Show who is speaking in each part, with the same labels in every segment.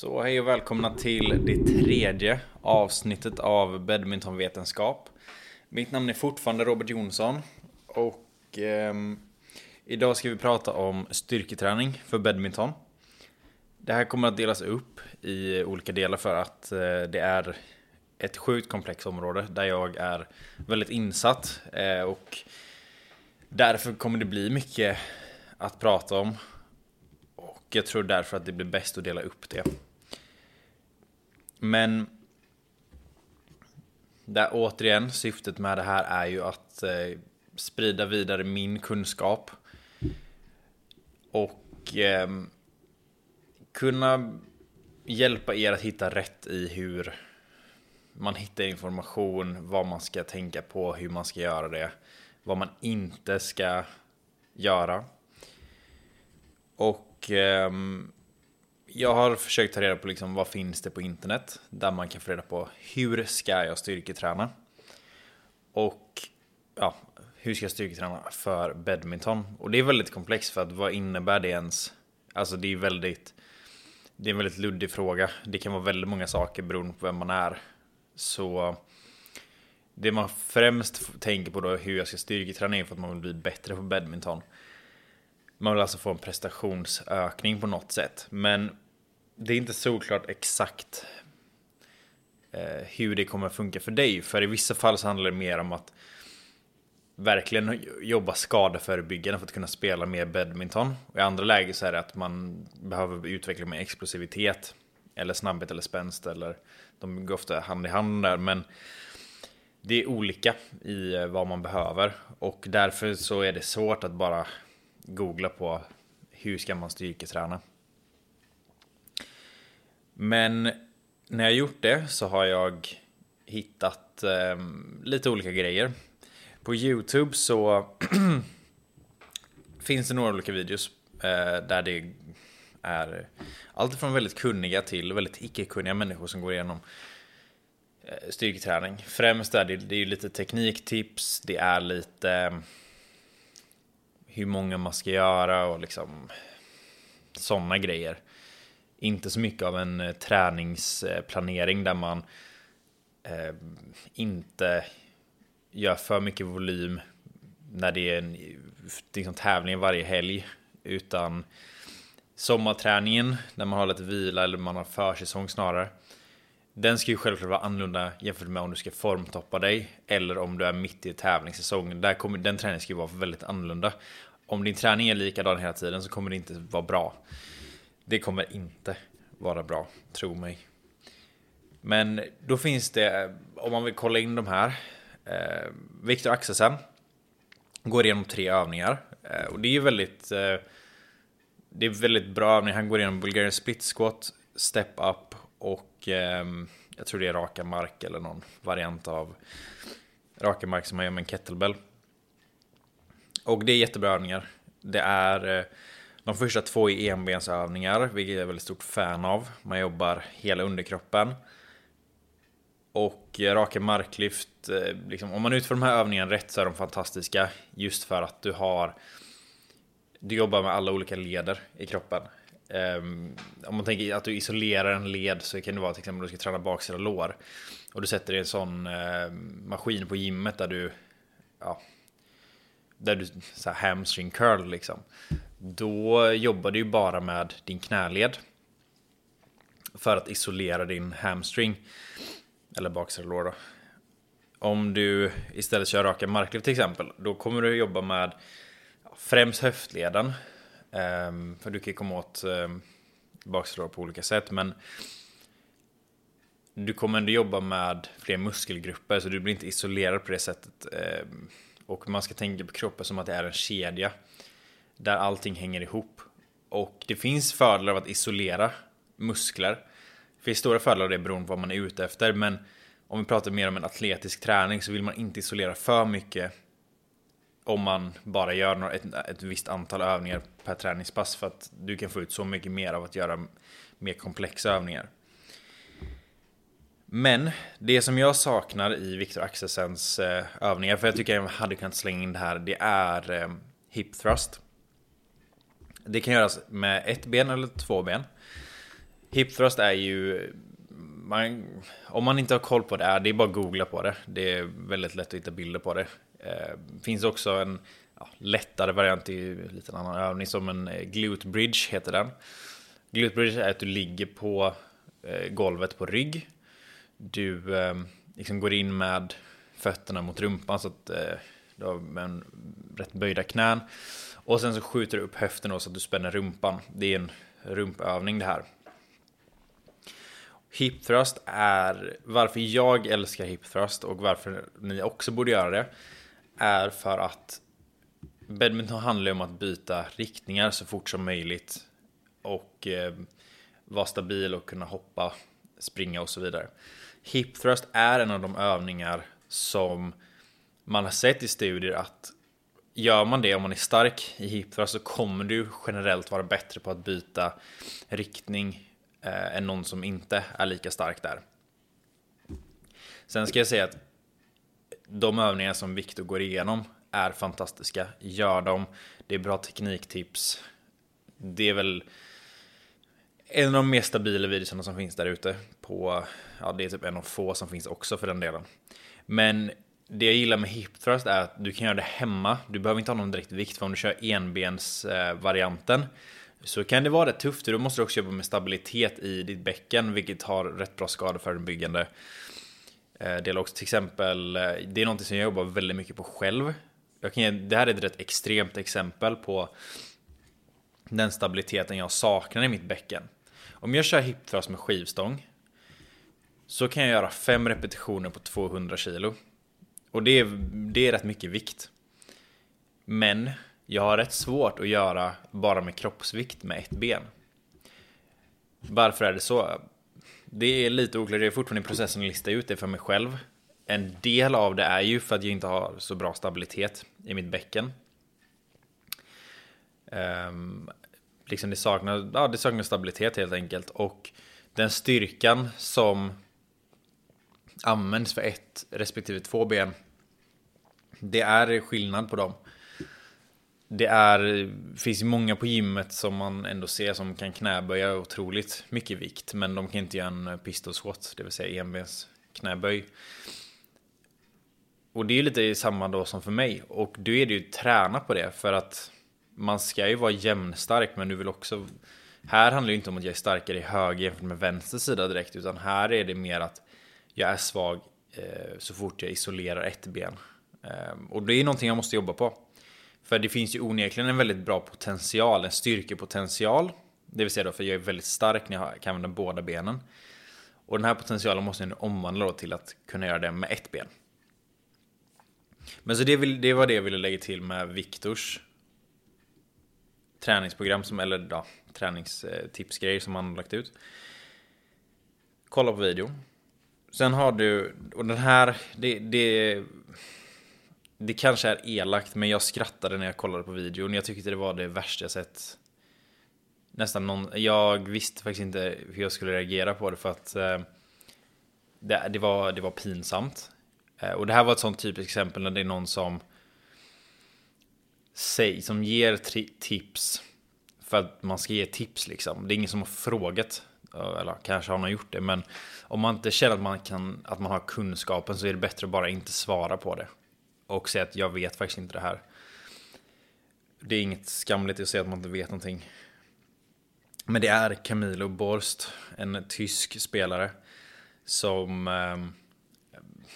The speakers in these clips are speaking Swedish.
Speaker 1: Så hej och välkomna till det tredje avsnittet av badmintonvetenskap. Mitt namn är fortfarande Robert Jonsson och eh, idag ska vi prata om styrketräning för badminton. Det här kommer att delas upp i olika delar för att eh, det är ett sjukt komplext område där jag är väldigt insatt eh, och därför kommer det bli mycket att prata om. Och jag tror därför att det blir bäst att dela upp det. Men där återigen, syftet med det här är ju att eh, sprida vidare min kunskap. Och eh, kunna hjälpa er att hitta rätt i hur man hittar information, vad man ska tänka på, hur man ska göra det, vad man inte ska göra. Och eh, jag har försökt ta reda på liksom, vad finns det på internet där man kan få reda på hur ska jag styrketräna? Och ja, hur ska jag styrketräna för badminton? Och det är väldigt komplext för att vad innebär det ens? Alltså det är väldigt Det är en väldigt luddig fråga. Det kan vara väldigt många saker beroende på vem man är. Så det man främst tänker på då hur jag ska styrketräna är för att man vill bli bättre på badminton. Man vill alltså få en prestationsökning på något sätt. Men det är inte såklart exakt eh, hur det kommer funka för dig. För i vissa fall så handlar det mer om att verkligen jobba skadeförebyggande för att kunna spela mer badminton. Och I andra lägen så är det att man behöver utveckla mer explosivitet. Eller snabbhet eller spänst. Eller, de går ofta hand i hand där. Men det är olika i eh, vad man behöver. Och därför så är det svårt att bara googla på hur ska man styrketräna. Men när jag gjort det så har jag hittat eh, lite olika grejer. På Youtube så finns det några olika videos eh, där det är allt från väldigt kunniga till väldigt icke-kunniga människor som går igenom eh, styrketräning. Främst är det, det är lite tekniktips, det är lite ehm, hur många man ska göra och liksom sådana grejer. Inte så mycket av en eh, träningsplanering där man eh, inte gör för mycket volym när det är en liksom, tävling varje helg. Utan sommarträningen när man har lite vila eller man har försäsong snarare. Den ska ju självklart vara annorlunda jämfört med om du ska formtoppa dig eller om du är mitt i tävlingssäsongen. Där kommer, den träningen ska ju vara väldigt annorlunda. Om din träning är likadan hela tiden så kommer det inte vara bra. Det kommer inte vara bra, tro mig. Men då finns det, om man vill kolla in de här. Eh, Viktor Axelsen går igenom tre övningar. Eh, och det är ju väldigt... Eh, det är väldigt bra övningar. Han går igenom Bulgarian split squat, step up och eh, jag tror det är raka mark eller någon variant av raka mark som man gör med en kettlebell. Och det är jättebra övningar. Det är eh, de första två är enbensövningar, vilket jag är väldigt stort fan av. Man jobbar hela underkroppen. Och eh, raka marklyft, eh, liksom, om man utför de här övningarna rätt så är de fantastiska. Just för att du har... Du jobbar med alla olika leder i kroppen. Um, om man tänker att du isolerar en led så kan det vara till exempel att du ska träna baksida lår. Och du sätter dig i en sån uh, maskin på gymmet där du... Ja, där du så här hamstring curl liksom. Då jobbar du ju bara med din knäled. För att isolera din hamstring. Eller baksida lår då. Om du istället kör raka marklyft till exempel. Då kommer du jobba med främst höftleden. Um, för du kan komma åt um, bakslag på olika sätt. Men du kommer ändå jobba med fler muskelgrupper. Så du blir inte isolerad på det sättet. Um, och man ska tänka på kroppen som att det är en kedja. Där allting hänger ihop. Och det finns fördelar av att isolera muskler. Det finns stora fördelar av det beroende på vad man är ute efter. Men om vi pratar mer om en atletisk träning så vill man inte isolera för mycket. Om man bara gör ett, ett visst antal övningar per träningspass. För att du kan få ut så mycket mer av att göra mer komplexa övningar. Men det som jag saknar i Viktor Axelsens eh, övningar, för jag tycker jag hade kunnat slänga in det här, det är eh, hip thrust. Det kan göras med ett ben eller två ben. Hip thrust är ju... Man, om man inte har koll på det, är, det är bara att googla på det. Det är väldigt lätt att hitta bilder på det. Eh, finns också en ja, lättare variant i en liten annan övning som en eh, glute bridge heter den. Glute bridge är att du ligger på eh, golvet på rygg. Du eh, liksom går in med fötterna mot rumpan så att eh, du har en rätt böjda knän. Och sen så skjuter du upp höften så att du spänner rumpan. Det är en rumpövning det här. Hip thrust är varför jag älskar hip thrust och varför ni också borde göra det. Är för att badminton handlar om att byta riktningar så fort som möjligt. Och eh, vara stabil och kunna hoppa, springa och så vidare. Hip thrust är en av de övningar som man har sett i studier att gör man det om man är stark i hip thrust så kommer du generellt vara bättre på att byta riktning eh, än någon som inte är lika stark där. Sen ska jag säga att de övningar som Viktor går igenom är fantastiska. Gör dem. Det är bra tekniktips. Det är väl en av de mer stabila videorna som finns där ute. På, ja, det är typ en av få som finns också för den delen. Men det jag gillar med hip thrust är att du kan göra det hemma. Du behöver inte ha någon direkt vikt för om du kör enbens-varianten eh, så kan det vara rätt tufft. Då måste du också jobba med stabilitet i ditt bäcken, vilket har rätt bra skadeförebyggande Eh, det är också. Till exempel, eh, det är någonting som jag jobbar väldigt mycket på själv. Jag kan ge, det här är ett rätt extremt exempel på den stabiliteten jag saknar i mitt bäcken. Om jag kör hipthrust med skivstång så kan jag göra fem repetitioner på 200 kilo. Och det är, det är rätt mycket vikt. Men jag har rätt svårt att göra bara med kroppsvikt med ett ben. Varför är det så? Det är lite oklart, det är fortfarande i processen att lista ut det för mig själv. En del av det är ju för att jag inte har så bra stabilitet i mitt bäcken. Um, liksom det saknar, ja, det saknar stabilitet helt enkelt. Och den styrkan som används för ett respektive två ben. Det är skillnad på dem. Det är, finns ju många på gymmet som man ändå ser som kan knäböja otroligt mycket vikt. Men de kan inte göra en pistol squat, det vill säga enbens knäböj. Och det är ju lite samma då som för mig. Och då är det ju träna på det för att man ska ju vara jämnstark men du vill också... Här handlar det ju inte om att jag är starkare i höger jämfört med vänster sida direkt utan här är det mer att jag är svag eh, så fort jag isolerar ett ben. Eh, och det är någonting jag måste jobba på. För det finns ju onekligen en väldigt bra potential, en styrkepotential. Det vill säga då för jag är väldigt stark när jag kan använda båda benen. Och den här potentialen måste jag nu omvandla då till att kunna göra det med ett ben. Men så det, vill, det var det jag ville lägga till med Viktors träningsprogram, som, eller ja, träningstipsgrejer som han har lagt ut. Kolla på videon. Sen har du, och den här, det, det, det kanske är elakt, men jag skrattade när jag kollade på videon. Jag tyckte det var det värsta jag sett. Nästan någon, jag visste faktiskt inte hur jag skulle reagera på det för att eh, det, det, var, det var pinsamt. Eh, och det här var ett sånt typiskt exempel när det är någon som säg, som ger tips för att man ska ge tips liksom. Det är ingen som har frågat, eh, eller kanske har någon gjort det, men om man inte känner att man, kan, att man har kunskapen så är det bättre att bara inte svara på det. Och säga att jag vet faktiskt inte det här. Det är inget skamligt att säga att man inte vet någonting. Men det är Camilo Borst, en tysk spelare som ehm,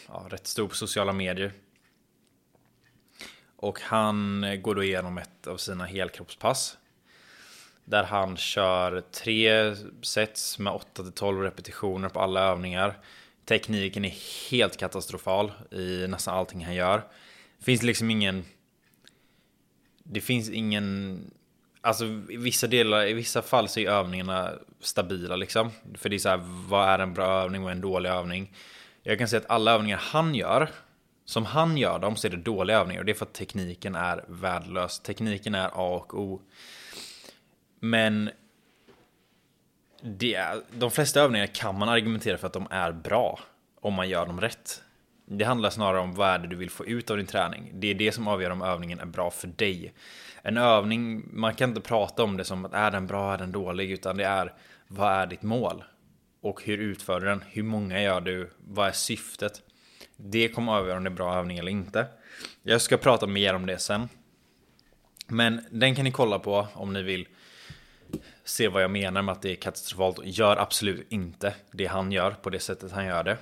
Speaker 1: ja, rätt stor på sociala medier. Och han går då igenom ett av sina helkroppspass. Där han kör tre sets med 8-12 repetitioner på alla övningar. Tekniken är helt katastrofal i nästan allting han gör. Det finns liksom ingen... Det finns ingen... Alltså i vissa delar, i vissa fall så är övningarna stabila liksom. För det är så här, vad är en bra övning och en dålig övning? Jag kan säga att alla övningar han gör, som han gör dem, så är det dåliga övningar. Och det är för att tekniken är värdelös. Tekniken är A och O. Men det är, de flesta övningar kan man argumentera för att de är bra om man gör dem rätt. Det handlar snarare om vad är det du vill få ut av din träning. Det är det som avgör om övningen är bra för dig. En övning, man kan inte prata om det som att är den bra, är den dålig, utan det är vad är ditt mål? Och hur utför du den? Hur många gör du? Vad är syftet? Det kommer avgöra om det är bra övning eller inte. Jag ska prata mer om det sen. Men den kan ni kolla på om ni vill se vad jag menar med att det är katastrofalt. Gör absolut inte det han gör på det sättet han gör det.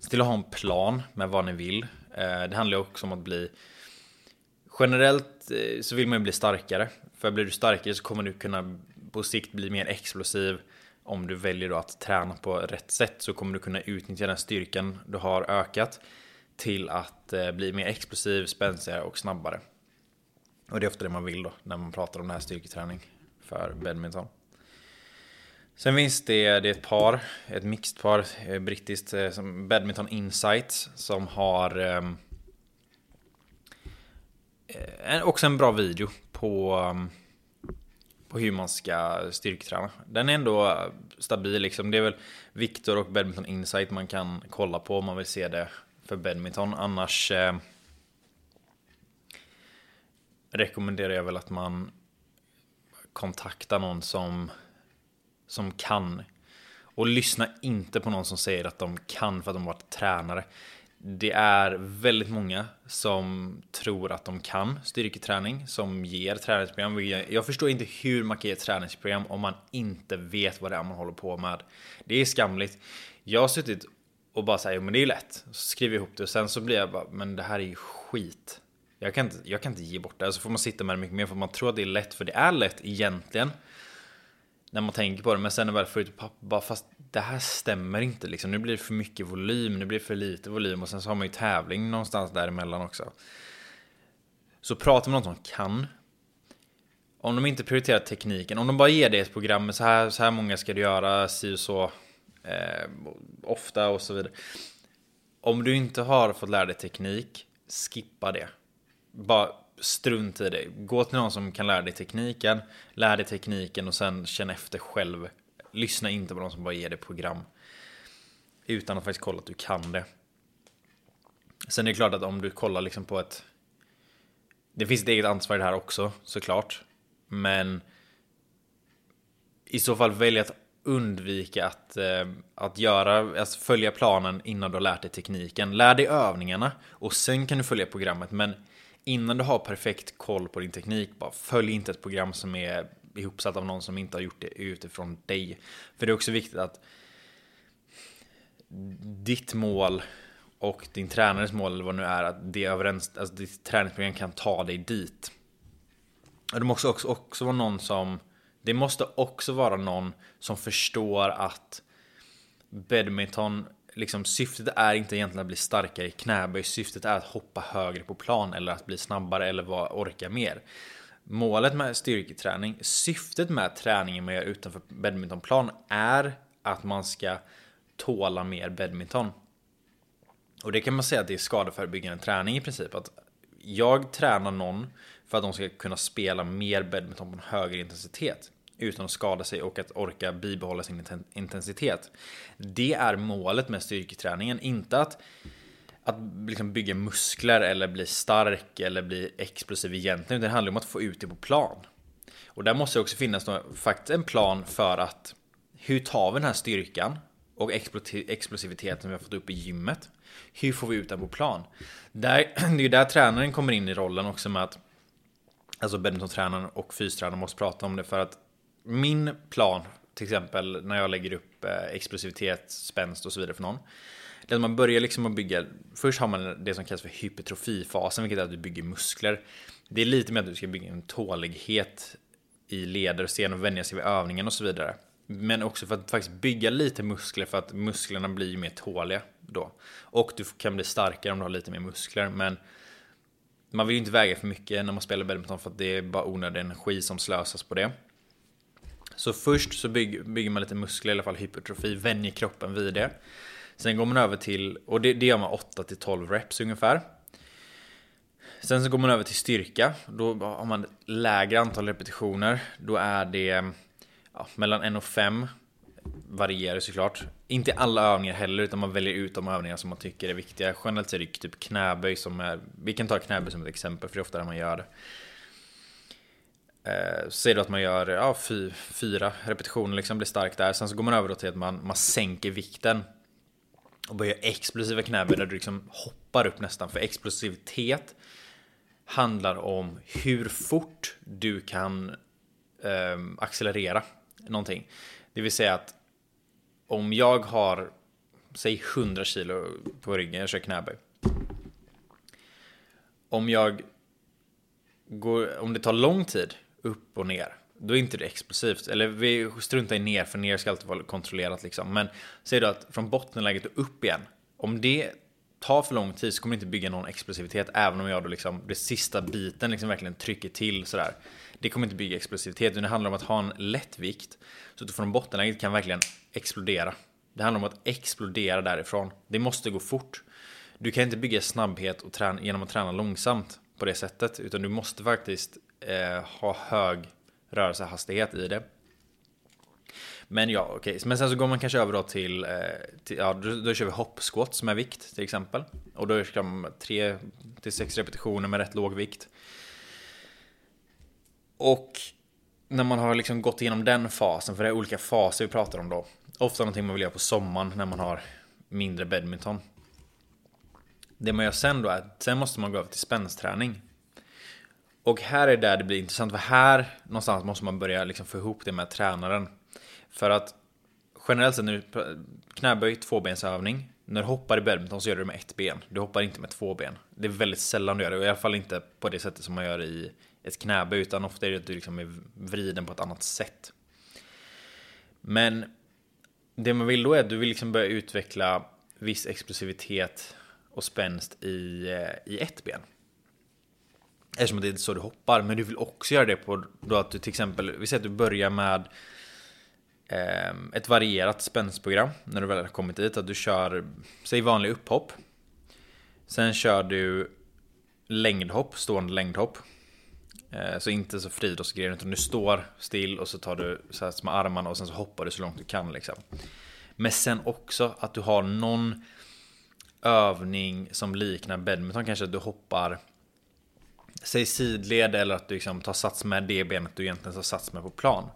Speaker 1: Se till att ha en plan med vad ni vill. Eh, det handlar också om att bli Generellt eh, så vill man ju bli starkare. För blir du starkare så kommer du kunna på sikt bli mer explosiv. Om du väljer då att träna på rätt sätt så kommer du kunna utnyttja den styrkan du har ökat till att eh, bli mer explosiv, spänstigare och snabbare. Och det är ofta det man vill då när man pratar om det här styrketräning för badminton. Sen finns det, det är ett par, ett mixed par, eh, brittiskt, eh, som Badminton Insights som har ehm, eh, också en bra video på, ehm, på hur man ska styrketräna. Den är ändå eh, stabil liksom. Det är väl Viktor och Badminton Insight man kan kolla på om man vill se det för badminton. Annars eh, rekommenderar jag väl att man kontaktar någon som, som kan. Och lyssna inte på någon som säger att de kan för att de varit tränare det är väldigt många som tror att de kan styrketräning, som ger träningsprogram. Jag förstår inte hur man kan ge träningsprogram om man inte vet vad det är man håller på med. Det är skamligt. Jag har suttit och bara säger men det är lätt. Så skriver jag ihop det och sen så blir jag bara, men det här är ju skit. Jag kan inte, jag kan inte ge bort det. Så får man sitta med det mycket mer för man tror att det är lätt, för det är lätt egentligen. När man tänker på det, men sen när väl får ut pappa, bara fast det här stämmer inte liksom. Nu blir det för mycket volym, nu blir det för lite volym och sen så har man ju tävling någonstans däremellan också. Så prata med någon som kan. Om de inte prioriterar tekniken, om de bara ger dig ett program med så här, så här många ska du göra, si och så, eh, ofta och så vidare. Om du inte har fått lära dig teknik, skippa det. Bara strunt i det. Gå till någon som kan lära dig tekniken, lär dig tekniken och sen känn efter själv Lyssna inte på någon som bara ger dig program. Utan att faktiskt kolla att du kan det. Sen är det klart att om du kollar liksom på ett... Det finns ett eget ansvar i det här också, såklart. Men i så fall välj att undvika att, eh, att göra, alltså följa planen innan du har lärt dig tekniken. Lär dig övningarna och sen kan du följa programmet. Men innan du har perfekt koll på din teknik, bara följ inte ett program som är ihopsatt av någon som inte har gjort det utifrån dig. För det är också viktigt att ditt mål och din tränares mål eller vad det nu är, att det överens, alltså ditt träningsprogram kan ta dig dit. Det måste också, också vara någon som, det måste också vara någon som förstår att badminton, liksom syftet är inte egentligen att bli starkare i knäböj, syftet är att hoppa högre på plan eller att bli snabbare eller orka mer. Målet med styrketräning, syftet med träningen man gör utanför badmintonplan är att man ska tåla mer badminton. Och det kan man säga att det är skadeförebyggande träning i princip. Att jag tränar någon för att de ska kunna spela mer badminton på en högre intensitet utan att skada sig och att orka bibehålla sin intensitet. Det är målet med styrketräningen, inte att att liksom bygga muskler eller bli stark eller bli explosiv egentligen. Det handlar om att få ut det på plan. Och där måste det också finnas någon, faktiskt en plan för att hur tar vi den här styrkan och explosiviteten vi har fått upp i gymmet? Hur får vi ut den på plan? Där, det är ju där tränaren kommer in i rollen också med att Alltså badmintontränaren och fystränaren måste prata om det för att min plan till exempel när jag lägger upp eh, explosivitet, spänst och så vidare för någon det är att man börjar liksom att bygga, först har man det som kallas för hypertrofifasen, vilket är att du bygger muskler. Det är lite mer att du ska bygga en tålighet i leder och sen och vänja sig vid övningen och så vidare. Men också för att faktiskt bygga lite muskler för att musklerna blir mer tåliga då. Och du kan bli starkare om du har lite mer muskler. Men man vill ju inte väga för mycket när man spelar badminton för att det är bara onödig energi som slösas på det. Så först så bygger, bygger man lite muskler, i alla fall hypertrofi, vänjer kroppen vid det. Sen går man över till, och det, det gör man 8 till 12 reps ungefär. Sen så går man över till styrka. Då har man lägre antal repetitioner. Då är det ja, mellan 1 och 5. Varierar såklart. Inte alla övningar heller, utan man väljer ut de övningar som man tycker är viktiga. Generellt är det typ knäböj som är... Vi kan ta knäböj som ett exempel, för det är ofta där man gör det. Eh, säger du att man gör ja, fy, fyra repetitioner, liksom blir stark där. Sen så går man över till att man, man sänker vikten. Och börjar explosiva knäböj där du liksom hoppar upp nästan. För explosivitet handlar om hur fort du kan eh, accelerera någonting. Det vill säga att om jag har, säg 100 kilo på ryggen, jag kör knäböj. Om jag går, om det tar lång tid upp och ner, då är inte det explosivt. Eller vi struntar i ner, för ner ska alltid vara kontrollerat liksom. Men säg då att från bottenläget och upp igen. Om det tar för lång tid så kommer det inte bygga någon explosivitet, även om jag då liksom, det sista biten liksom verkligen trycker till sådär. Det kommer inte bygga explosivitet, utan det handlar om att ha en lätt vikt Så att du från bottenläget kan verkligen explodera. Det handlar om att explodera därifrån. Det måste gå fort. Du kan inte bygga snabbhet och träna, genom att träna långsamt på det sättet, utan du måste faktiskt eh, ha hög rörelsehastighet i det. Men ja, okej. Okay. Men sen så går man kanske över då till, eh, till ja, då, då kör vi hoppsquats med vikt till exempel. Och då ska man 3 till 6 repetitioner med rätt låg vikt. Och när man har liksom gått igenom den fasen, för det är olika faser vi pratar om då. Ofta någonting man vill göra på sommaren när man har mindre badminton. Det man gör sen då är att sen måste man gå över till spänsträning. Och här är där det blir intressant, för här någonstans måste man börja liksom få ihop det med tränaren. För att generellt sett när du knäböj, tvåbensövning. När du hoppar i badminton så gör du det med ett ben. Du hoppar inte med två ben. Det är väldigt sällan du gör det, och i alla fall inte på det sättet som man gör i ett knäböj, utan ofta är det att du liksom är vriden på ett annat sätt. Men det man vill då är att du vill liksom börja utveckla viss explosivitet och spänst i, eh, i ett ben. Eftersom det är så du hoppar, men du vill också göra det på då att du till exempel, vi säger att du börjar med eh, ett varierat spänstprogram när du väl har kommit dit. Att du kör, säg vanlig upphopp. Sen kör du längdhopp, stående längdhopp. Eh, så inte så friidrottsgrejen utan du står still och så tar du så här med armarna och sen så hoppar du så långt du kan liksom. Men sen också att du har någon övning som liknar badminton, kanske att du hoppar Säg sidled eller att du liksom tar sats med det benet du egentligen tar sats med på plan.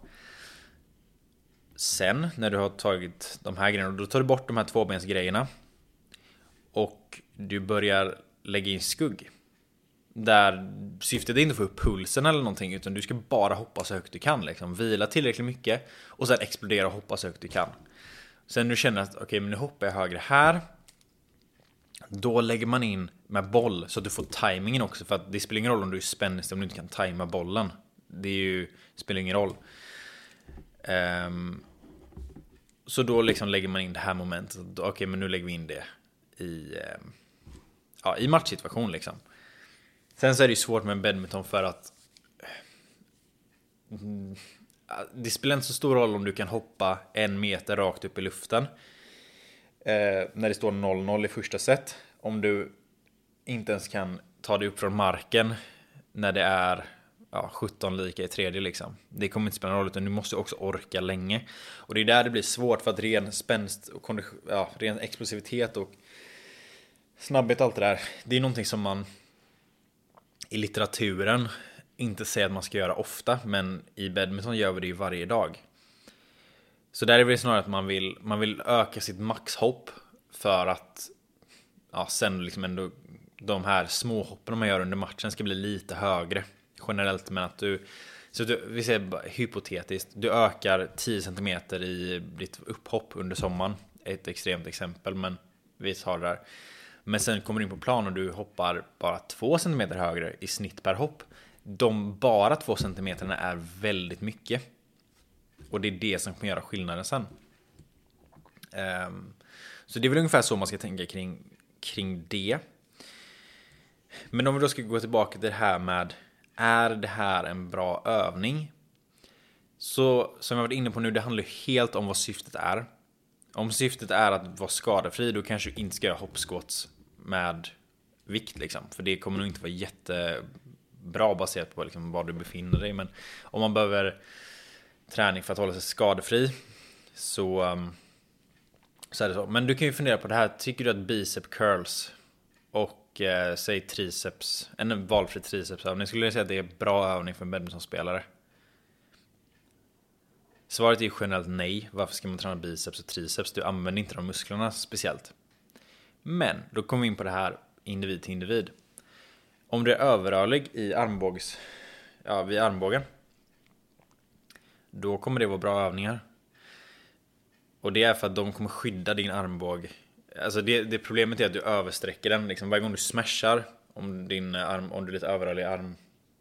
Speaker 1: Sen när du har tagit de här grejerna, då tar du bort de här tvåbensgrejerna. Och du börjar lägga in skugg. Där syftet är inte att få upp pulsen eller någonting, utan du ska bara hoppa så högt du kan. Liksom. Vila tillräckligt mycket och sen explodera och hoppa så högt du kan. Sen du känner att okej, okay, men nu hoppar jag högre här. Då lägger man in med boll så att du får tajmingen också. För att det spelar ingen roll om du är spänst om du inte kan tajma bollen. Det är ju, spelar ingen roll. Um, så då liksom lägger man in det här momentet. Okej, okay, men nu lägger vi in det i, um, ja, i matchsituation liksom. Sen så är det ju svårt med badminton för att uh, det spelar inte så stor roll om du kan hoppa en meter rakt upp i luften. Eh, när det står 0-0 i första set. Om du inte ens kan ta dig upp från marken när det är ja, 17 lika i tredje liksom. Det kommer inte spela någon roll utan du måste också orka länge. Och det är där det blir svårt för att ren spänst och ja, ren explosivitet och snabbhet och allt det där. Det är någonting som man i litteraturen inte säger att man ska göra ofta, men i badminton gör vi det ju varje dag. Så där är det snarare att man vill, man vill öka sitt maxhopp för att ja, sen liksom ändå de här små hoppen man gör under matchen ska bli lite högre generellt, men att du så du, vi säger hypotetiskt, du ökar 10 cm i ditt upphopp under sommaren. Ett extremt exempel, men vi tar det där. Men sen kommer du in på plan och du hoppar bara 2 cm högre i snitt per hopp. De bara 2 cm är väldigt mycket. Och det är det som kommer göra skillnaden sen. Um, så det är väl ungefär så man ska tänka kring, kring det. Men om vi då ska gå tillbaka till det här med är det här en bra övning? Så som jag varit inne på nu, det handlar ju helt om vad syftet är. Om syftet är att vara skadefri, då kanske du inte ska göra hoppskott med vikt liksom. För det kommer nog inte vara jättebra baserat på liksom var du befinner dig. Men om man behöver träning för att hålla sig skadefri så, um, så är det så. Men du kan ju fundera på det här. Tycker du att bicep curls och eh, säg triceps, en valfri tricepsövning, skulle du säga att det är bra övning för en badmintonspelare? Svaret är ju generellt nej. Varför ska man träna biceps och triceps? Du använder inte de musklerna speciellt. Men då kommer vi in på det här individ till individ. Om du är överrörlig i armbågs, ja, vid armbågen. Då kommer det vara bra övningar. Och det är för att de kommer skydda din armbåge. Alltså det, det problemet är att du översträcker den. Liksom varje gång du smashar om, din arm, om du är lite överrörlig i arm,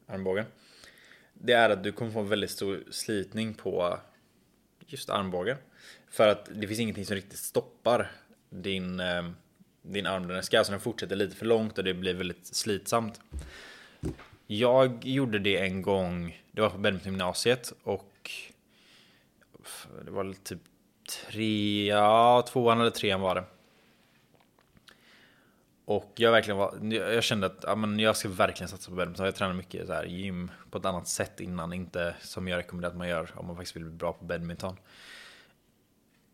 Speaker 1: armbågen. Det är att du kommer få en väldigt stor slitning på just armbågen. För att det finns ingenting som riktigt stoppar din, eh, din arm. Den ska alltså den fortsätter lite för långt och det blir väldigt slitsamt. Jag gjorde det en gång, det var på badmintongymnasiet och det var typ tre, ja tvåan eller trean var det. Och jag verkligen var, jag kände att ja, men jag ska verkligen satsa på badminton. Jag tränade mycket så här, gym på ett annat sätt innan, inte som jag rekommenderar att man gör om man faktiskt vill bli bra på badminton.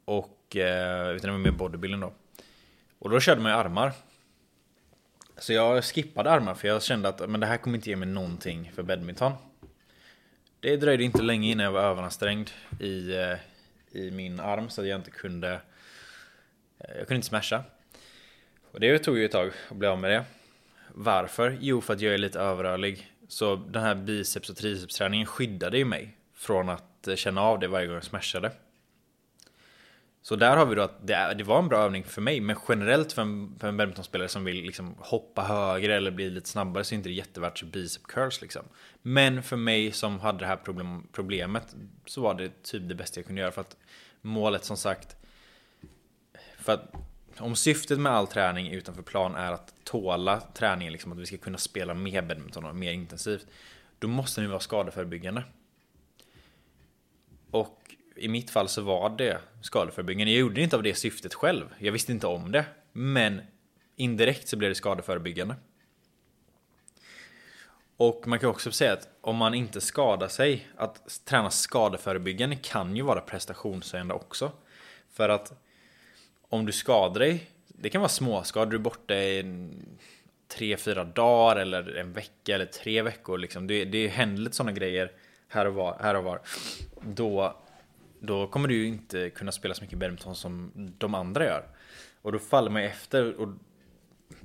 Speaker 1: Och eh, utan det var mer bodybuilding då. Och då körde man ju armar. Så jag skippade armar för jag kände att men det här kommer inte ge mig någonting för badminton. Det dröjde inte länge innan jag var överansträngd i, eh, i min arm så att jag inte kunde eh, Jag kunde inte smasha. Och det tog ju ett tag att bli av med det. Varför? Jo, för att jag är lite överrörlig. Så den här biceps och tricepsträningen skyddade ju mig från att eh, känna av det varje gång jag smashade. Så där har vi då att det, det var en bra övning för mig, men generellt för en, för en badmintonspelare som vill liksom hoppa högre eller bli lite snabbare så är inte det jättevärt bicep curls liksom. Men för mig som hade det här problem, problemet så var det typ det bästa jag kunde göra för att målet som sagt för att om syftet med all träning utanför plan är att tåla träningen, liksom att vi ska kunna spela mer badminton och mer intensivt, då måste den vara skadeförebyggande. Och i mitt fall så var det skadeförebyggande. Jag gjorde det inte av det syftet själv. Jag visste inte om det. Men indirekt så blev det skadeförebyggande. Och man kan också säga att om man inte skadar sig, att träna skadeförebyggande kan ju vara prestationshöjande också. För att om du skadar dig, det kan vara småskador, du är borta i tre, fyra dagar eller en vecka eller tre veckor. Liksom. Det, det händer lite sådana grejer här och var. Här och var. Då då kommer du ju inte kunna spela så mycket badminton som de andra gör. Och då faller man ju efter. Och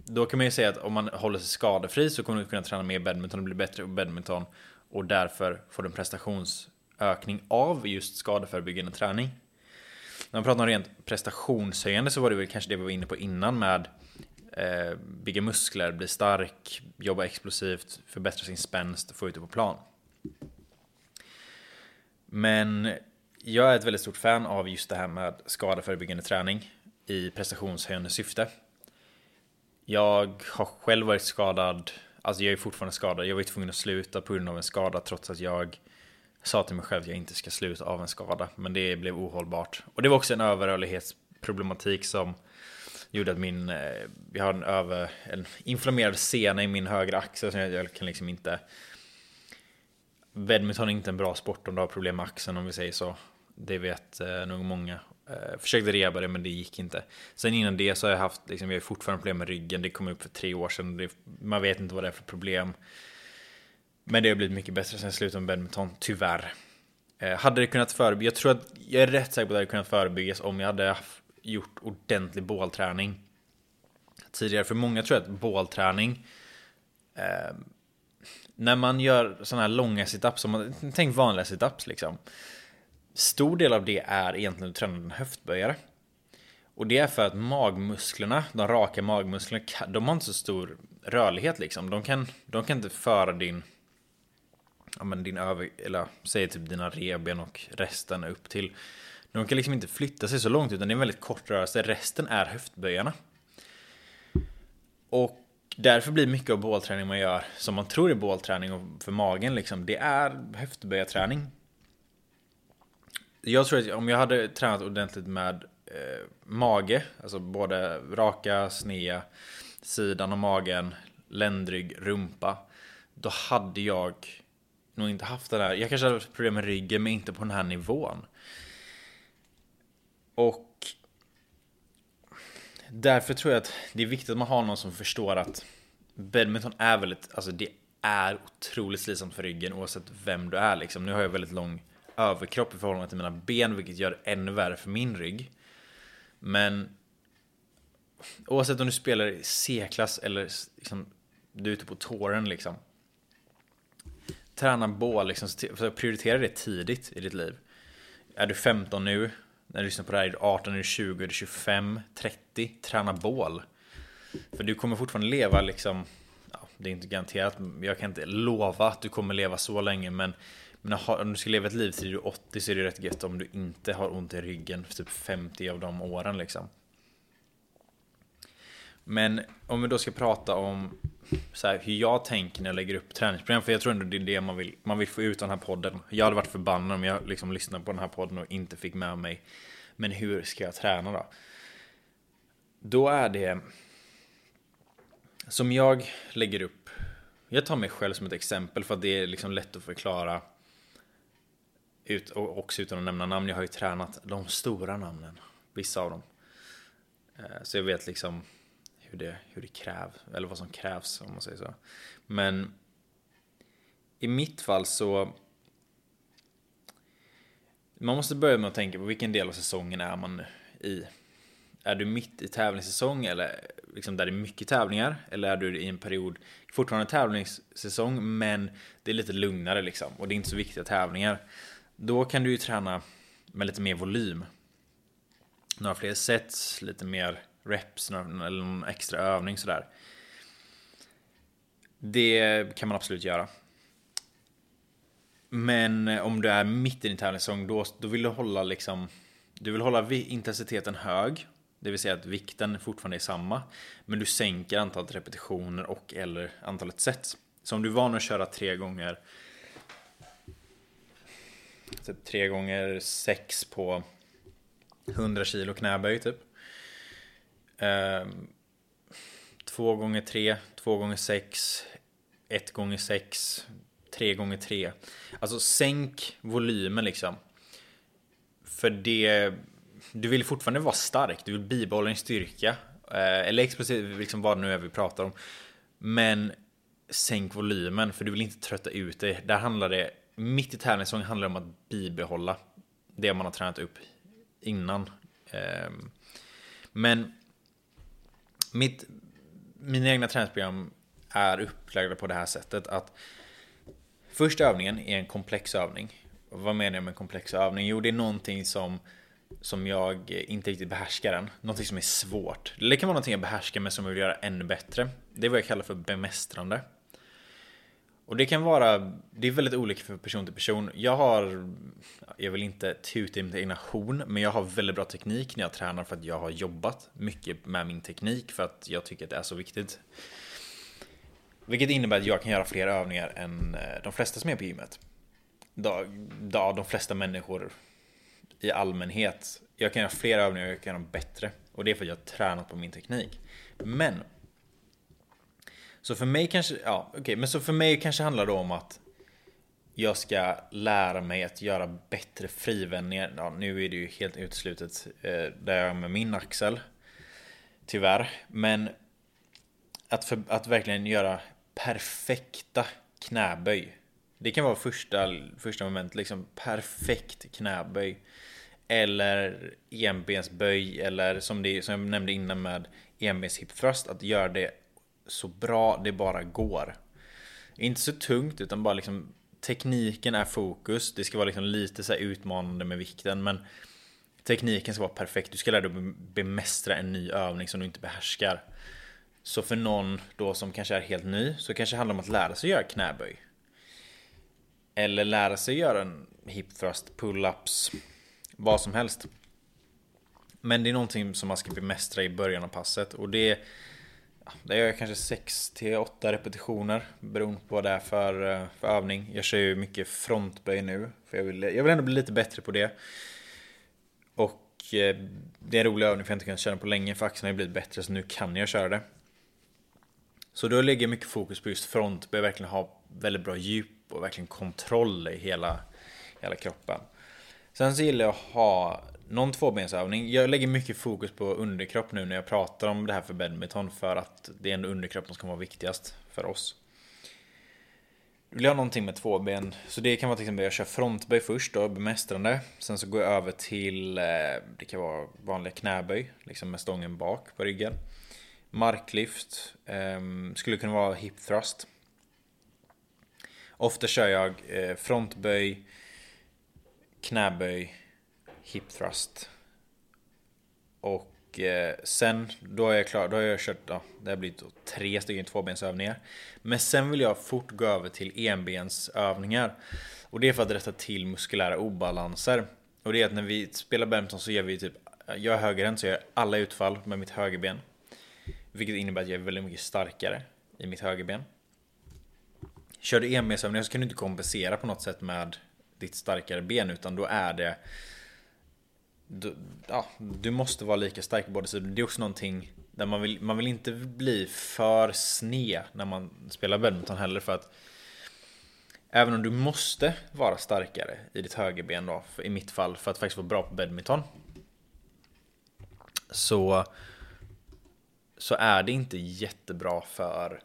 Speaker 1: då kan man ju säga att om man håller sig skadefri så kommer du kunna träna mer badminton och bli bättre på badminton. Och därför får du en prestationsökning av just skadeförebyggande träning. När man pratar om rent prestationshöjande så var det väl kanske det vi var inne på innan med eh, bygga muskler, bli stark, jobba explosivt, förbättra sin spänst, få ut det på plan. Men jag är ett väldigt stort fan av just det här med skadeförebyggande träning i prestationshöjande syfte. Jag har själv varit skadad, alltså jag är fortfarande skadad. Jag var tvungen att sluta på grund av en skada trots att jag sa till mig själv att jag inte ska sluta av en skada. Men det blev ohållbart. Och det var också en överrörlighetsproblematik som gjorde att min, eh, jag har en, över, en inflammerad sena i min högra axel så jag kan liksom inte Badminton är inte en bra sport om du har problem med axeln om vi säger så. Det vet eh, nog många. Eh, försökte reba det men det gick inte. Sen innan det så har jag haft, liksom, jag har fortfarande problem med ryggen. Det kom upp för tre år sedan. Det, man vet inte vad det är för problem. Men det har blivit mycket bättre sen jag slutade med badminton, tyvärr. Eh, hade det kunnat förebyggas? Jag tror att jag är rätt säker på att det hade kunnat förebyggas om jag hade gjort ordentlig bålträning tidigare. För många tror jag att bålträning eh, när man gör sådana här långa situps, tänk vanliga situps liksom stor del av det är egentligen att träna en höftböjare. Och det är för att magmusklerna, de raka magmusklerna, de har inte så stor rörlighet liksom. De kan, de kan inte föra din, ja men din över, eller säg typ dina reben och resten upp till. De kan liksom inte flytta sig så långt utan det är en väldigt kort rörelse. Resten är höftböjarna. Och därför blir mycket av bålträning man gör som man tror är bålträning för magen liksom. Det är höftböjarträning jag tror att om jag hade tränat ordentligt med eh, mage, alltså både raka, snea, sidan av magen, ländrygg, rumpa. Då hade jag nog inte haft det där. Jag kanske hade haft problem med ryggen, men inte på den här nivån. Och därför tror jag att det är viktigt att man har någon som förstår att badminton är väldigt, alltså det är otroligt slitsamt för ryggen oavsett vem du är liksom. Nu har jag väldigt lång överkropp i förhållande till mina ben, vilket gör det ännu värre för min rygg. Men oavsett om du spelar i C-klass eller liksom, du är ute på tåren liksom. Träna bål, liksom, prioritera det tidigt i ditt liv. Är du 15 nu, när du lyssnar på det här, är du 18, är du 20, är du 25, 30, träna bål. För du kommer fortfarande leva liksom, ja, det är inte garanterat, jag kan inte lova att du kommer leva så länge, men, men om du ska leva ett liv till du är 80 så är det rätt gött om du inte har ont i ryggen för typ 50 av de åren liksom. Men om vi då ska prata om så här, hur jag tänker när jag lägger upp träningsprogram. För jag tror ändå det är det man vill, man vill få ut den här podden. Jag hade varit förbannad om jag liksom lyssnade på den här podden och inte fick med mig. Men hur ska jag träna då? Då är det som jag lägger upp. Jag tar mig själv som ett exempel för att det är liksom lätt att förklara. Ut, och också utan att nämna namn. Jag har ju tränat de stora namnen. Vissa av dem. Eh, så jag vet liksom hur det, hur det krävs, eller vad som krävs om man säger så. Men i mitt fall så man måste börja med att tänka på vilken del av säsongen är man i. Är du mitt i tävlingssäsong eller liksom där det är mycket tävlingar? Eller är du i en period, fortfarande tävlingssäsong, men det är lite lugnare liksom och det är inte så viktiga tävlingar. Då kan du ju träna med lite mer volym. Några fler sets, lite mer reps eller någon extra övning sådär. Det kan man absolut göra. Men eh, om du är mitt i din tävlingssäsong då, då vill du hålla liksom Du vill hålla intensiteten hög Det vill säga att vikten fortfarande är samma Men du sänker antalet repetitioner och eller antalet sets Så om du är van att köra tre gånger typ 3 gånger 6 på 100 kilo knäböj typ. Ehm, 2 gånger 3, 2 gånger 6, 1 gånger 6, 3 gånger 3. Alltså sänk volymen liksom. För det, du vill fortfarande vara stark, du vill bibehålla din styrka. Eh, eller explosiv, liksom vad det nu är vi pratar om. Men sänk volymen för du vill inte trötta ut dig. Där handlar det mitt i tävlingssäsongen handlar det om att bibehålla det man har tränat upp innan. Ehm, men mitt, mina egna träningsprogram är upplagda på det här sättet att första övningen är en komplex övning. Vad menar jag med komplex övning? Jo, det är någonting som som jag inte riktigt behärskar än. Någonting som är svårt. Det kan vara någonting jag behärskar men som jag vill göra ännu bättre. Det är vad jag kallar för bemästrande. Och det kan vara, det är väldigt olika från person till person. Jag har, jag vill inte tuta i min egna horn, men jag har väldigt bra teknik när jag tränar för att jag har jobbat mycket med min teknik för att jag tycker att det är så viktigt. Vilket innebär att jag kan göra fler övningar än eh, de flesta som är på gymmet. Då, då, de flesta människor i allmänhet. Jag kan göra fler övningar och jag kan göra dem bättre. Och det är för att jag har tränat på min teknik. Men så för mig kanske, ja okej, okay, men så för mig kanske handlar det om att jag ska lära mig att göra bättre frivändningar. Ja, nu är det ju helt uteslutet eh, där jag är med min axel. Tyvärr. Men att, för, att verkligen göra perfekta knäböj. Det kan vara första, första moment, liksom perfekt knäböj. Eller enbensböj eller som, det, som jag nämnde innan med enbens hip thrust. Att göra det så bra det bara går. Inte så tungt utan bara liksom tekniken är fokus. Det ska vara liksom lite så utmanande med vikten men tekniken ska vara perfekt. Du ska lära dig att bemästra en ny övning som du inte behärskar. Så för någon då som kanske är helt ny så kanske det handlar om att lära sig göra knäböj. Eller lära sig göra en hip thrust, pull-ups, vad som helst. Men det är någonting som man ska bemästra i början av passet och det det gör jag kanske 6 till 8 repetitioner beroende på vad det är för, eh, för övning. Jag kör ju mycket frontböj nu. För jag vill, jag vill ändå bli lite bättre på det. Och eh, det är en rolig övning för jag inte kunnat köra på länge för axeln har ju blivit bättre så nu kan jag köra det. Så då lägger jag mycket fokus på just frontböj, verkligen ha väldigt bra djup och verkligen kontroll i hela, hela kroppen. Sen så gillar jag att ha någon tvåbensövning. Jag lägger mycket fokus på underkropp nu när jag pratar om det här för badminton för att det är ändå underkroppen som kommer vara viktigast för oss. Du vill ha någonting med två ben. Så det kan vara till exempel jag kör frontböj först då, bemästrande. Sen så går jag över till, eh, det kan vara vanliga knäböj, liksom med stången bak på ryggen. Marklyft, ehm, skulle kunna vara hip thrust. Ofta kör jag eh, frontböj, knäböj, hip thrust. Och eh, sen, då är jag klar, då har jag kört, ja, det har blivit tre stycken tvåbensövningar. Men sen vill jag fort gå över till enbensövningar. Och det är för att rätta till muskulära obalanser. Och det är att när vi spelar badminton så gör vi typ, jag är högerhänt så jag gör alla utfall med mitt högerben. Vilket innebär att jag är väldigt mycket starkare i mitt högerben. Kör du enbensövningar så kan du inte kompensera på något sätt med ditt starkare ben utan då är det du, ja, du måste vara lika stark på båda sidor. Det är också någonting där man vill, man vill inte bli för sned när man spelar badminton heller för att Även om du måste vara starkare i ditt högerben då, i mitt fall, för att faktiskt vara bra på badminton Så Så är det inte jättebra för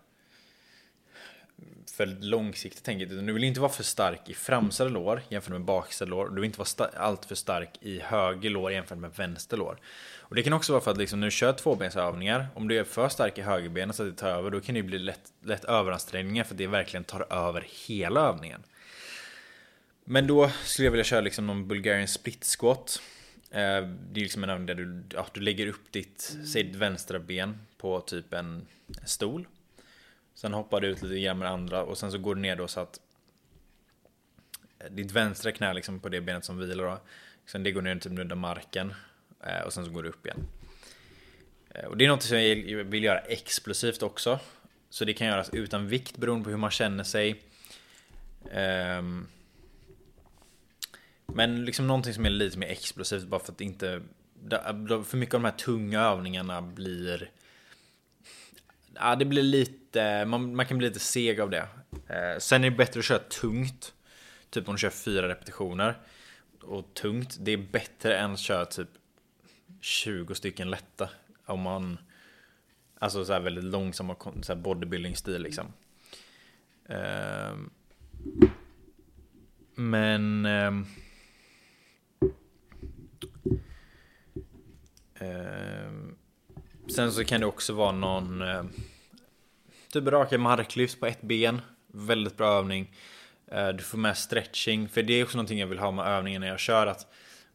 Speaker 1: för långsiktigt tänket. Du vill inte vara för stark i framsida lår jämfört med baksida lår. Du vill inte vara allt för stark i höger lår jämfört med vänster lår. Och det kan också vara för att liksom, när du kör tvåbensövningar, om du är för stark i högerbenet så att det tar över, då kan det bli lätt, lätt överansträngningar för att det verkligen tar över hela övningen. Men då skulle jag vilja köra liksom någon Bulgarian split squat. Eh, det är liksom en övning där du, ja, du lägger upp ditt, säg ditt vänstra ben på typ en stol. Sen hoppar du ut lite grann med andra och sen så går du ner då så att eh, ditt vänstra knä liksom på det benet som vilar då. Sen det går ner typ under marken eh, och sen så går du upp igen. Eh, och det är något som jag vill göra explosivt också. Så det kan göras utan vikt beroende på hur man känner sig. Ehm, men liksom någonting som är lite mer explosivt bara för att inte... För mycket av de här tunga övningarna blir ja, det blir lite, man, man, kan bli lite seg av det. Eh, sen är det bättre att köra tungt. Typ om du kör fyra repetitioner. Och tungt, det är bättre än att köra typ 20 stycken lätta. Om man, alltså så här väldigt långsamma så här bodybuilding-stil liksom. Eh, men... Eh, eh, Sen så kan det också vara någon eh, Typ raka marklyft på ett ben Väldigt bra övning eh, Du får med stretching För det är också någonting jag vill ha med övningen när jag kör att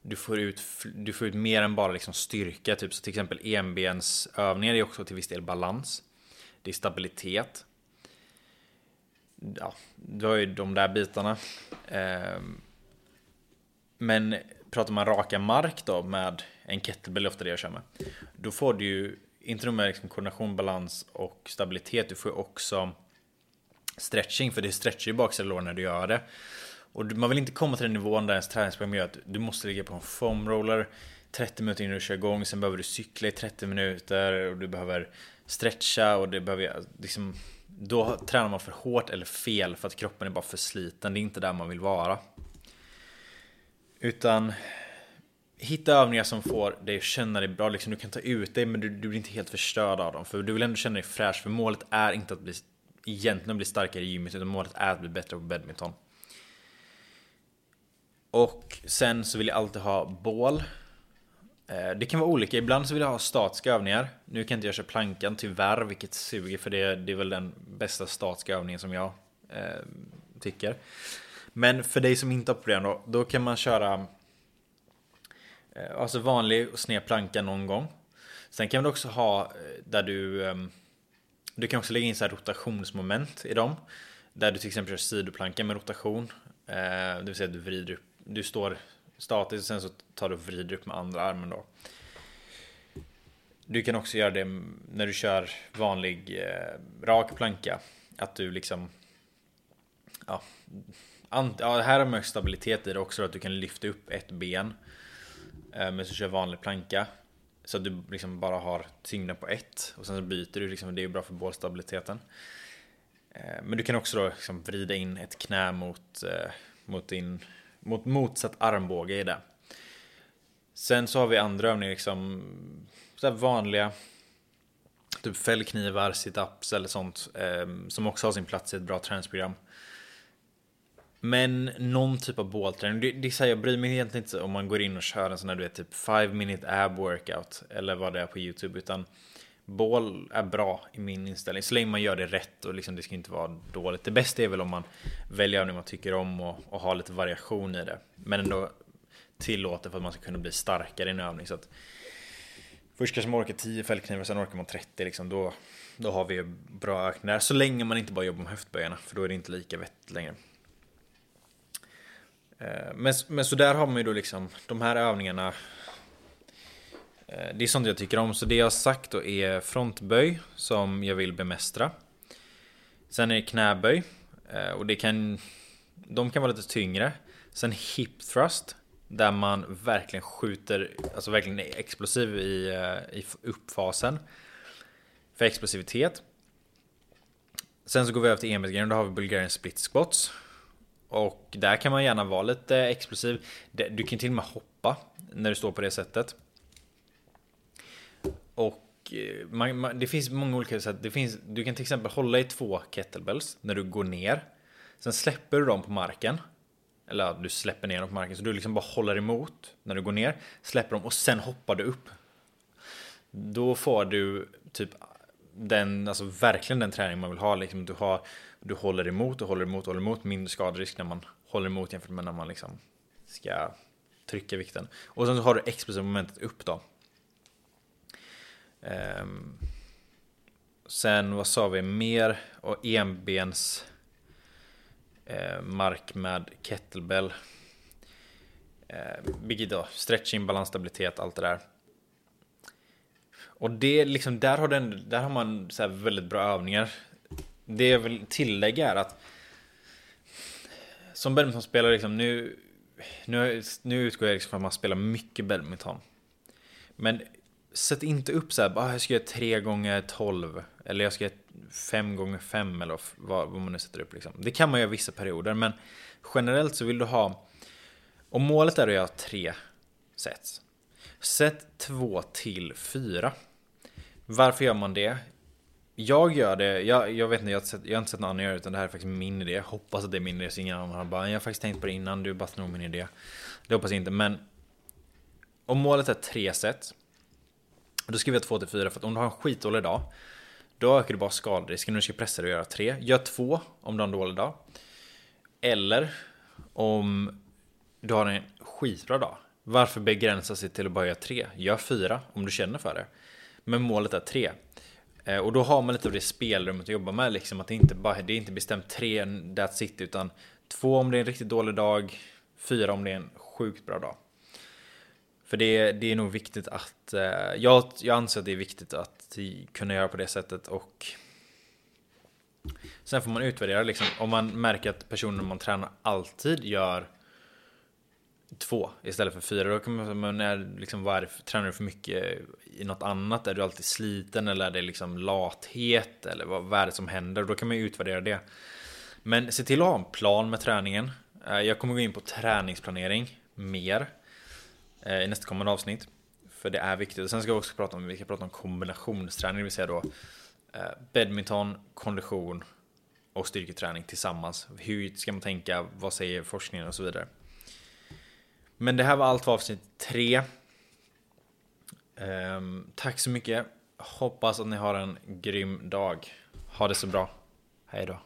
Speaker 1: du får, ut, du får ut mer än bara liksom styrka, typ så till exempel enbensövningar är också till viss del balans. Det är stabilitet. Ja, du har ju de där bitarna. Eh, men pratar man raka mark då med en kettlebell, ofta det jag kör med. Då får du ju inte nog med liksom koordination, balans och stabilitet, du får också stretching, för det stretchar ju baksida lår när du gör det. Och man vill inte komma till den nivån där ens träningsprogram gör att du måste ligga på en foam roller 30 minuter innan du kör igång, sen behöver du cykla i 30 minuter och du behöver stretcha och det behöver liksom då tränar man för hårt eller fel för att kroppen är bara för sliten. Det är inte där man vill vara. Utan hitta övningar som får dig att känna dig bra. Liksom, du kan ta ut dig men du, du blir inte helt förstörd av dem. För du vill ändå känna dig fräsch. För målet är inte att bli, egentligen bli starkare i gymmet utan målet är att bli bättre på badminton. Och sen så vill jag alltid ha bål. Eh, det kan vara olika, ibland så vill jag ha statiska övningar. Nu kan inte jag köra plankan tyvärr, vilket suger för det, det är väl den bästa statiska övningen som jag eh, tycker. Men för dig som inte har problem då, då kan man köra eh, Alltså vanlig och sned planka någon gång. Sen kan du också ha eh, där du ehm, Du kan också lägga in så rotationsmoment i dem. Där du till exempel kör sidoplanka med rotation. Eh, det vill säga att du vrider upp Du står statiskt och sen så tar du och vrider upp med andra armen då. Du kan också göra det när du kör vanlig rak planka. Att du liksom Ja ja, här har man stabilitet i det också, att du kan lyfta upp ett ben. Eh, men så kör vanlig planka. Så att du liksom bara har tyngden på ett. Och sen så byter du, liksom, det är bra för bålstabiliteten. Eh, men du kan också då liksom vrida in ett knä mot, eh, mot, din, mot motsatt armbåge i det. Sen så har vi andra övningar, liksom, så vanliga Typ fällknivar, situps eller sånt. som också har sin plats i ett bra träningsprogram. Men någon typ av bålträning. Det, det här jag bryr mig egentligen inte om man går in och kör en sån här du vet typ 5 minute ab workout. Eller vad det är på YouTube. Utan bål är bra i min inställning. Så länge man gör det rätt och liksom det ska inte vara dåligt. Det bästa är väl om man väljer övning man tycker om och, och har lite variation i det. Men ändå tillåter för att man ska kunna bli starkare i en övning. Så att först kanske man orkar 10 fällknivar, sen orkar man 30 liksom. Då, då har vi bra ökningar. Så länge man inte bara jobbar med höftböjarna. För då är det inte lika vettigt längre. Eh, men, men så där har man ju då liksom de här övningarna. Eh, det är sånt jag tycker om. Så det jag har sagt då är frontböj som jag vill bemästra. Sen är det knäböj. Eh, och det kan, de kan vara lite tyngre. Sen hip thrust. Där man verkligen skjuter, alltså verkligen är explosiv i, i uppfasen. För explosivitet. Sen så går vi över till enbensgrejen, då har vi Bulgarian split squats. Och där kan man gärna vara lite explosiv. Du kan till och med hoppa när du står på det sättet. Och eh, man, man, det finns många olika sätt. Det finns, du kan till exempel hålla i två kettlebells när du går ner. Sen släpper du dem på marken. Eller du släpper ner dem på marken. Så du liksom bara håller emot när du går ner. Släpper dem och sen hoppar du upp. Då får du typ den, alltså verkligen den träning man vill ha. Liksom du, har, du håller emot och håller emot och håller emot. Mindre skaderisk när man håller emot jämfört med när man liksom ska trycka vikten. Och sen så har du explosiva momentet upp då. Um, sen vad sa vi mer? Och enbens eh, mark med kettlebell. Eh, vilket då? Stretching, balans, stabilitet, allt det där. Och det liksom, där har, den, där har man så väldigt bra övningar. Det jag vill tillägga är att som badmintonspelare, liksom, nu, nu, nu utgår jag liksom från att man spelar mycket badminton. Men sätt inte upp så här, ah, jag ska göra 3 gånger 12 eller jag ska göra 5 gånger 5 eller vad, vad man nu sätter upp. Liksom. Det kan man göra vissa perioder, men generellt så vill du ha, om målet är att göra 3 sets, sätt 2 till 4. Varför gör man det? jag gör det, jag, jag vet inte, jag har, sett, jag har inte sett någon annan göra det utan det här är faktiskt min idé. Jag hoppas att det är min idé så ingen annan bara jag har faktiskt tänkt på det innan, du bara snor min idé. Det hoppas jag inte, men om målet är tre set då skriver jag två till fyra för att om du har en skitdålig dag då ökar du bara skaderisken när du ska pressa dig och göra tre Gör två om du har en dålig dag. Eller om du har en skitbra dag. Varför begränsa sig till att bara göra tre? Gör fyra om du känner för det. Men målet är tre Eh, och då har man lite av det spelrummet att jobba med. Liksom, att det inte bara det är inte bestämt tre that's it. Utan två om det är en riktigt dålig dag. Fyra om det är en sjukt bra dag. För det, det är nog viktigt att... Eh, jag, jag anser att det är viktigt att kunna göra på det sättet. Och Sen får man utvärdera liksom. Om man märker att personen man tränar alltid gör två istället för fyra. Då kan man men är liksom, varför tränar du för mycket i något annat? Är du alltid sliten eller är det liksom lathet? Eller vad, vad är det som händer? Då kan man ju utvärdera det. Men se till att ha en plan med träningen. Eh, jag kommer gå in på träningsplanering mer eh, i nästa kommande avsnitt. För det är viktigt. Sen ska vi också prata om, vi ska prata om kombinationsträning, det vill säga då eh, badminton, kondition och styrketräning tillsammans. Hur ska man tänka? Vad säger forskningen och så vidare. Men det här var allt för avsnitt 3. Um, ehm, tack så mycket. Hoppas att ni har en grym dag. Ha det så bra. Hej då.